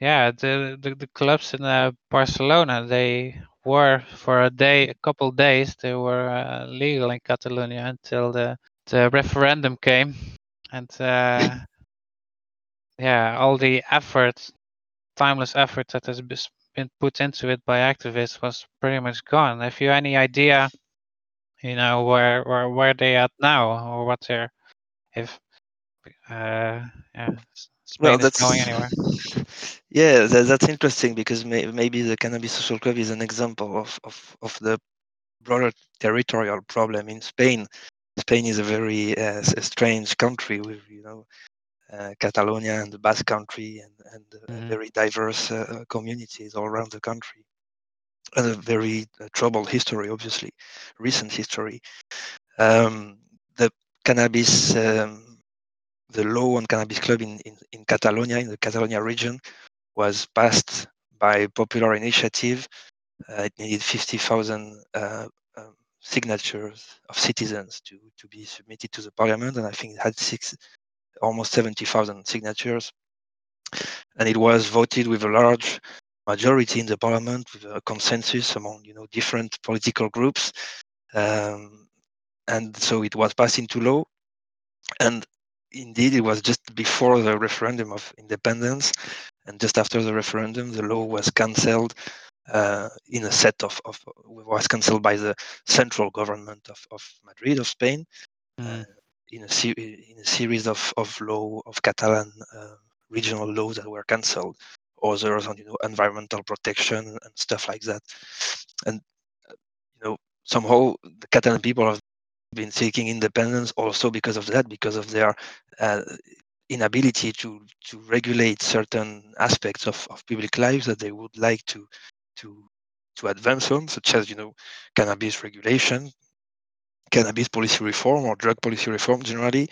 yeah, the, the, the clubs in uh, Barcelona they were for a day, a couple days, they were uh, legal in Catalonia until the the referendum came, and uh, yeah, all the effort timeless effort that has been put into it by activists was pretty much gone. Have you any idea, you know, where where where they at now, or what they're if uh yeah Spain well, that's, going anywhere? Yeah, that, that's interesting because may, maybe the Cannabis Social Club is an example of, of, of the broader territorial problem in Spain. Spain is a very uh, strange country with you know uh, Catalonia and the Basque Country and, and uh, mm-hmm. very diverse uh, communities all around the country. And a very troubled history, obviously, recent history. Um, the cannabis, um, the law on cannabis club in, in, in Catalonia, in the Catalonia region, was passed by popular initiative. Uh, it needed 50,000 uh, um, signatures of citizens to, to be submitted to the parliament, and I think it had six, almost 70,000 signatures. And it was voted with a large majority in the parliament with a consensus among you know different political groups. Um, and so it was passed into law. And indeed, it was just before the referendum of independence, and just after the referendum, the law was cancelled uh, in a set of, of was cancelled by the central government of, of Madrid of Spain mm. uh, in a ser- in a series of of law of Catalan uh, regional laws that were cancelled, others on you know environmental protection and stuff like that, and uh, you know somehow the Catalan people have been seeking independence also because of that, because of their uh, inability to to regulate certain aspects of, of public lives that they would like to to to advance on, such as you know cannabis regulation, cannabis policy reform or drug policy reform generally,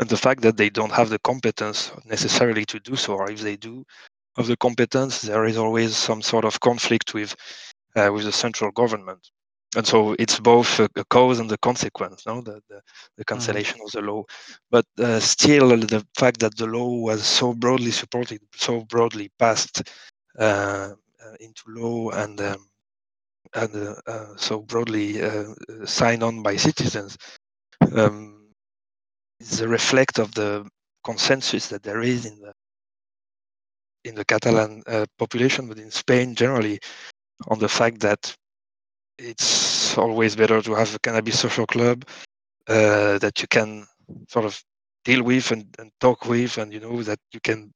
and the fact that they don't have the competence necessarily to do so, or if they do have the competence, there is always some sort of conflict with uh, with the central government and so it's both a, cause and the consequence no the, the, the mm-hmm. cancellation mm. of the law but uh, still the fact that the law was so broadly supported so broadly passed uh, uh into law and um, and uh, uh, so broadly uh, signed on by citizens um, is a reflect of the consensus that there is in the in the Catalan population, but in Spain generally, on the fact that it's always better to have a cannabis social club uh, that you can sort of deal with and, and, talk with, and you know that you can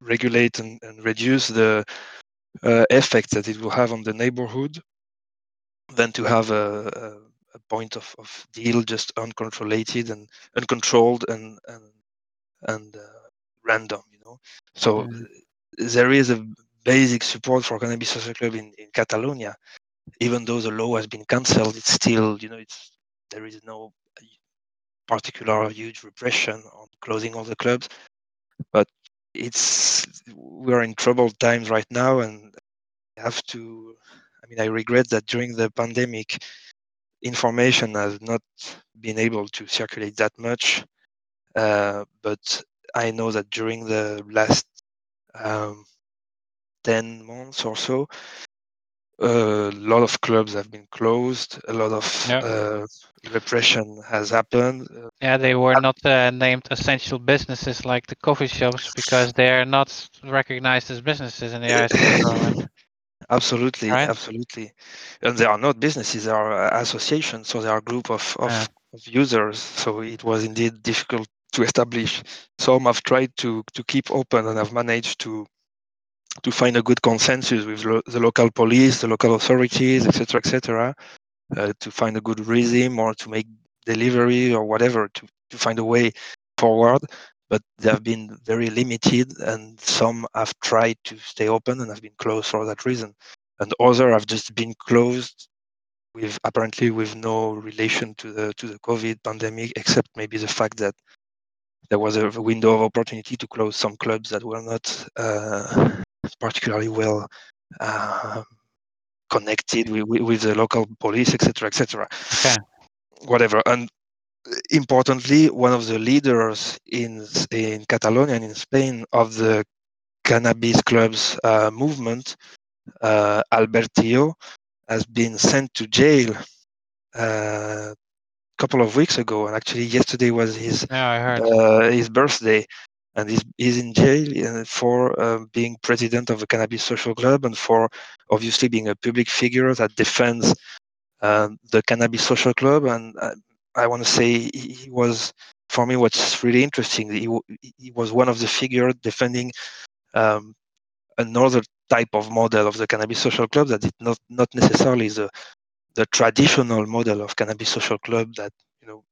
regulate and, and reduce the uh, effect that it will have on the neighborhood, than to have a, a, a point of, of, deal just uncontrolled and uncontrolled and and and uh, random. You know, so mm. there is a basic support for cannabis social club in, in Catalonia even though the law has been cancelled, it's still, you know, it's there is no particular huge repression on closing all the clubs, but it's we're in troubled times right now, and have to. I mean, I regret that during the pandemic, information has not been able to circulate that much, uh, but I know that during the last um, 10 months or so, a lot of clubs have been closed. A lot of yeah. uh, repression has happened. Yeah, they were not uh, named essential businesses like the coffee shops because they are not recognized as businesses in the eyes of the government. Absolutely, right? absolutely. And they are not businesses; they are uh, associations. So they are a group of, of, yeah. of users. So it was indeed difficult to establish. Some have tried to to keep open and have managed to to find a good consensus with lo- the local police, the local authorities, etc., etc., uh, to find a good rhythm or to make delivery or whatever to, to find a way forward. But they have been very limited, and some have tried to stay open and have been closed for that reason, and others have just been closed with apparently with no relation to the to the COVID pandemic, except maybe the fact that there was a window of opportunity to close some clubs that were not uh, particularly well uh, connected with, with, the local police, etc., etc. Okay. Whatever. And importantly, one of the leaders in in Catalonia and in Spain of the cannabis clubs uh, movement, uh, Albert Tió, has been sent to jail uh, a couple of weeks ago, and actually yesterday was his yeah, uh, his birthday and he's, he's in jail for uh, being president of a cannabis social club and for obviously being a public figure that defends uh, the cannabis social club. And uh, I want to say he was, for me, what's really interesting. He, he was one of the figures defending um, another type of model of the cannabis social club that is not not necessarily the the traditional model of cannabis social club that you know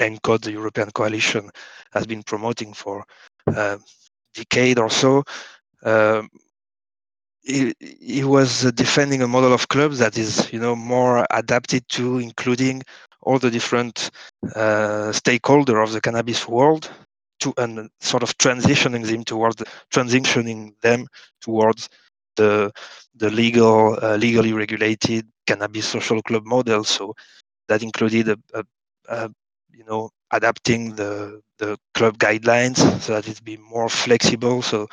ENCOD, the European Coalition, has been promoting for a decade or so. Um, he, he, was defending a model of clubs that is, you know, more adapted to including all the different uh, stakeholders of the cannabis world, to and sort of transitioning them towards transitioning them towards the the legal, uh, legally regulated cannabis social club model. So that included a, a, a you know adapting the the club guidelines so that it be more flexible so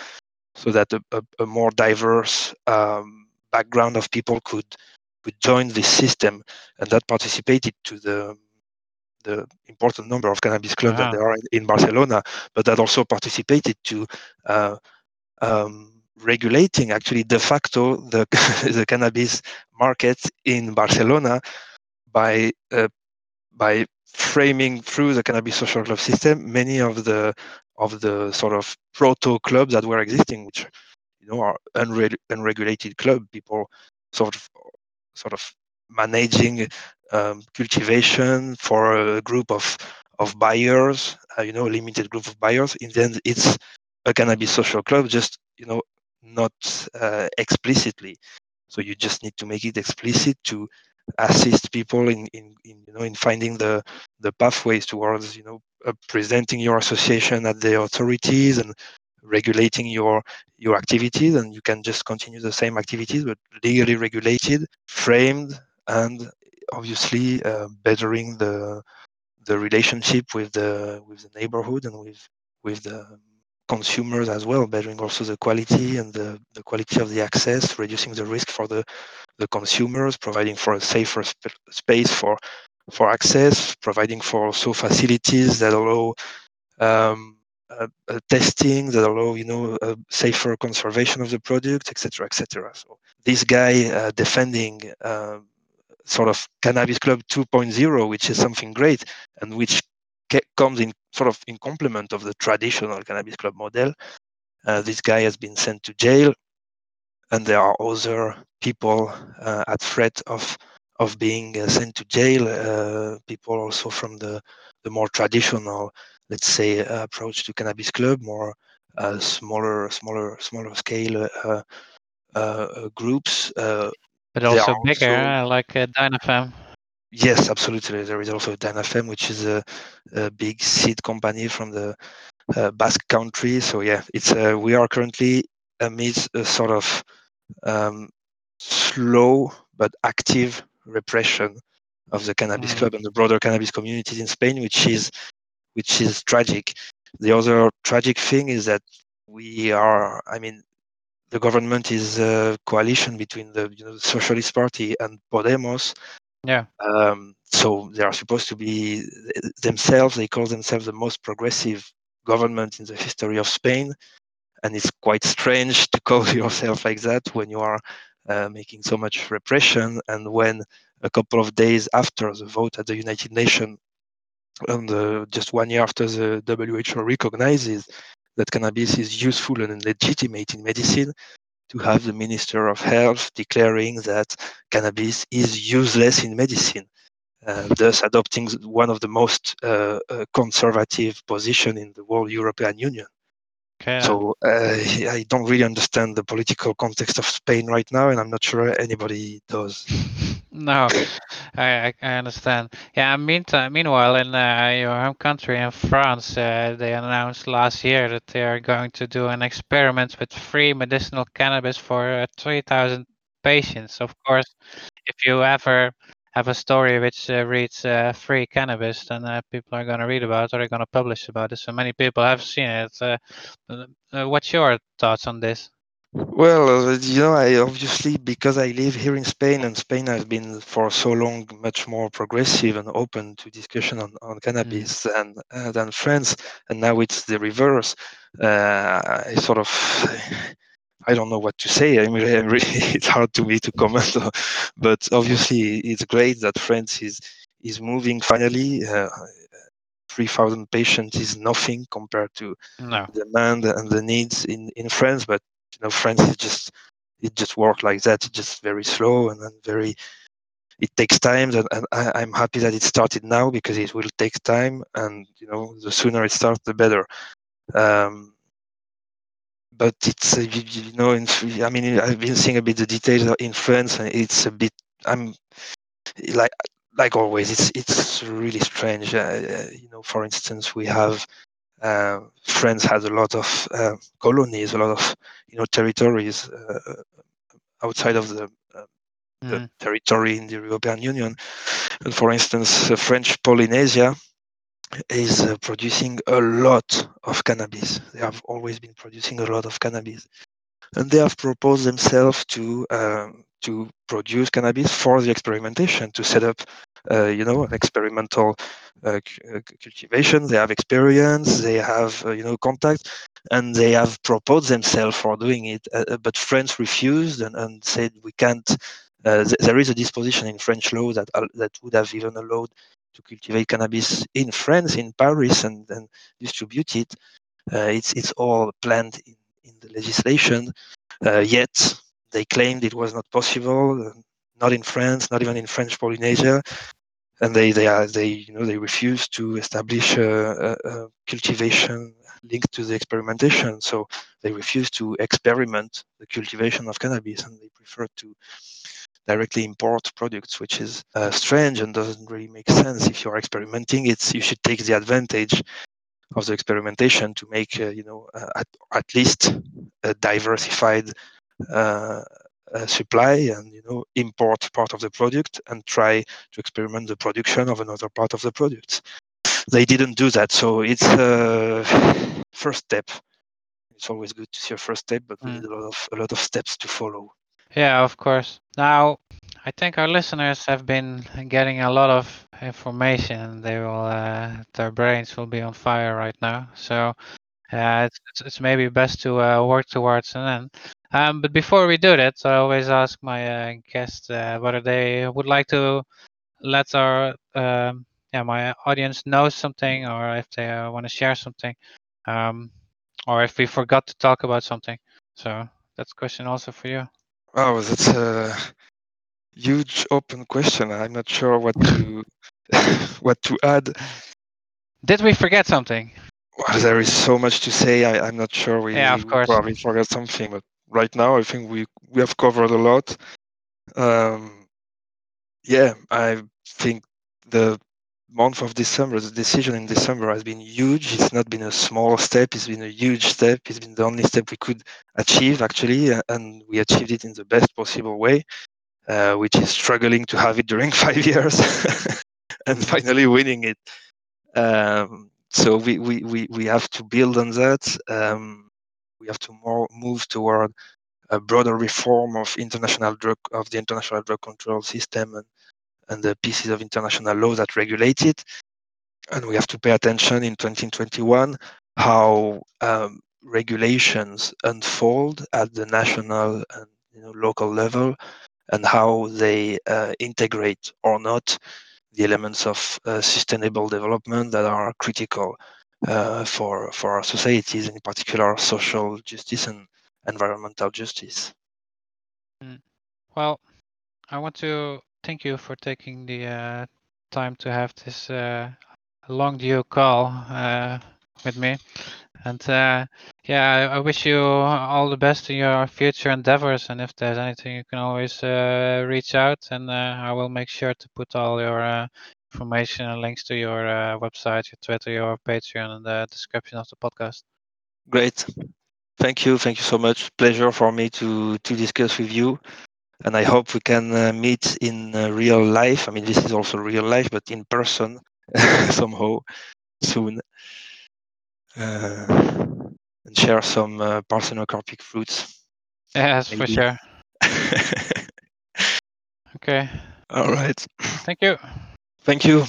so that a, a, a more diverse um, background of people could could join this system and that participated to the the important number of cannabis clubs that there are in, in, Barcelona, but that also participated to uh, um, regulating actually de facto the the cannabis market in Barcelona by uh, by framing through the cannabis social club system many of the of the sort of proto clubs that were existing, which you know are unre- unregulated club people sort of sort of managing um, cultivation for a group of of buyers, uh, you know, a limited group of buyers, In the end, it's a cannabis social club, just you know, not uh, explicitly. So you just need to make it explicit to assist people in, in, in you know in finding the the pathways towards you know uh, presenting your association at the authorities and regulating your your activities. And you can just continue the same activities but legally regulated framed and obviously uh, bettering the the relationship with the with the neighborhood and with with the consumers as well bettering also the quality and the, the quality of the access reducing the risk for the the consumers providing for a safer sp- space for for access providing for also facilities that allow um, uh, uh, testing that allow you know a safer conservation of the product etc etc so this guy uh, defending um, sort of cannabis club 2.0 which is something great and which comes in sort of in complement of the traditional cannabis club model uh, this guy has been sent to jail and there are other people uh, at threat of of being uh, sent to jail uh, people also from the the more traditional let's say uh, approach to cannabis club more uh, smaller smaller smaller scale groups but also bigger also, like Dinafem Yes, absolutely. There is also Dinafem, which is a, a big seed company from the uh, Basque country. So yeah, it's uh, we are currently amidst a sort of um, slow but active repression of the cannabis mm. club and the broader cannabis communities in Spain, which is which is tragic. The other tragic thing is that we are, I mean, the government is a coalition between the, you know, the Socialist Party and Podemos, yeah. Um, so they are supposed to be themselves. They call themselves the most progressive government in the history of Spain, and it's quite strange to call yourself like that when you are uh, making so much repression and when a couple of days after the vote at the United Nations, and uh, just one year after the WHO recognizes that cannabis is useful and legitimate in medicine, to have the Minister of Health declaring that cannabis is useless in medicine, uh, thus adopting one of the most uh, uh, conservative position in the whole European Union. Okay. So uh, I don't really understand the political context of Spain right now, and I'm not sure anybody does. no, I, I understand. Yeah. Meantime, meanwhile, in uh, your home country, in France, uh, they announced last year that they are going to do an experiment with free medicinal cannabis for uh, 3,000 patients. Of course, if you ever have a story which uh, reads uh, free cannabis, then uh, people are going to read about it or they're going to publish about it. So many people have seen it. Uh, uh, what's your thoughts on this? Well, uh, you know, I obviously because I live here in Spain, and Spain has been for so long much more progressive and open to discussion on, on cannabis mm. than uh, than France, and now it's the reverse. I sort of I don't know what to say. I mean, really, it's hard to me to comment, but obviously, it's great that France is is moving finally. Uh, Three thousand patients is nothing compared to no. the demand and the needs in in France. But you know, France is just it just works like that. It's just very slow and, and very. It takes time, and, and I, am happy that it started now because it will take time, and you know, the sooner it starts, the better. Um, but it's uh, you, know in, i mean i've been seeing a bit the details in france and it's a bit i'm like like always it's it's really strange uh, uh you know for instance we have uh, france has a lot of uh, colonies a lot of you know territories uh, outside of the the Mm. territory in the European Union. And for instance, uh, French Polynesia is uh, producing a lot of cannabis. They have always been producing a lot of cannabis, and they have proposed themselves to um, to produce cannabis for the experimentation, to set up, uh, you know, an experimental uh, uh cultivation. They have experience, they have, uh, you know, contact, and they have proposed themselves for doing it. Uh, uh but France refused and, and said we can't. Uh, th- there is a disposition in French law that that would have even allowed to cultivate cannabis in France, in Paris, and, and distribute it. Uh, it's it's all planned in, in the legislation. Uh, yet they claimed it was not possible, not in France, not even in French Polynesia, and they they are they you know they refused to establish a, a, a cultivation linked to the experimentation. So they refuse to experiment the cultivation of cannabis, and they prefer to directly import products, which is uh, strange and doesn't really make sense. If you're experimenting, it's you should take the advantage of the experimentation to make uh, you know uh, at, at least a diversified uh, uh, supply and you know import part of the product and try to experiment the production of another part of the product. They didn't do that, so it's a first step. It's always good to see a first step, but we Mm. need a lot of a lot of steps to follow. Yeah, of course. Now, I think our listeners have been getting a lot of information. They will, uh, their brains will be on fire right now. So, uh, it's, it's, maybe best to uh, work towards an end. Um, but before we do that, I always ask my uh, guests uh, whether they would like to let our um, yeah my audience know something, or if they uh, want to share something, um, or if we forgot to talk about something. So that's question also for you. Wow, that's a huge open question. I'm not sure what to what to add. Did we forget something? Well, there is so much to say. I, I'm not sure we, Yeah, of course. probably forgot something, but right now I think we we have covered a lot. Um, yeah, I think the month of December, the decision in December has been huge. It's not been a small step, it's been a huge step. It's been the only step we could achieve, actually, and we achieved it in the best possible way, uh, which is struggling to have it during five years and finally winning it. Um, so we, we, we, we have to build on that. Um, we have to more move toward a broader reform of international drug of the international drug control system and and the pieces of international law that regulate it. And we have to pay attention in 2021 how um, regulations unfold at the national and you know, local level and how they uh, integrate or not the elements of uh, sustainable development that are critical uh, for for our societies, in particular social justice and environmental justice. Mm. Well, I want to thank you for taking the uh, time to have this uh, long due call uh, with me. And yeah, I, I wish you all the best in your future endeavors. And if there's anything, you can always reach out, and I will make sure to put all your information and links to your uh, website, your Twitter, your Patreon, in the description of the podcast. Great. Thank you. Thank you so much. Pleasure for me to to discuss with you. And I hope we can uh, meet in uh, real life. I mean, this is also real life, but in person somehow soon. Uh, and share some uh, parthenocarpic fruits. Yes, for sure. Okay. All right. Thank you. Thank you.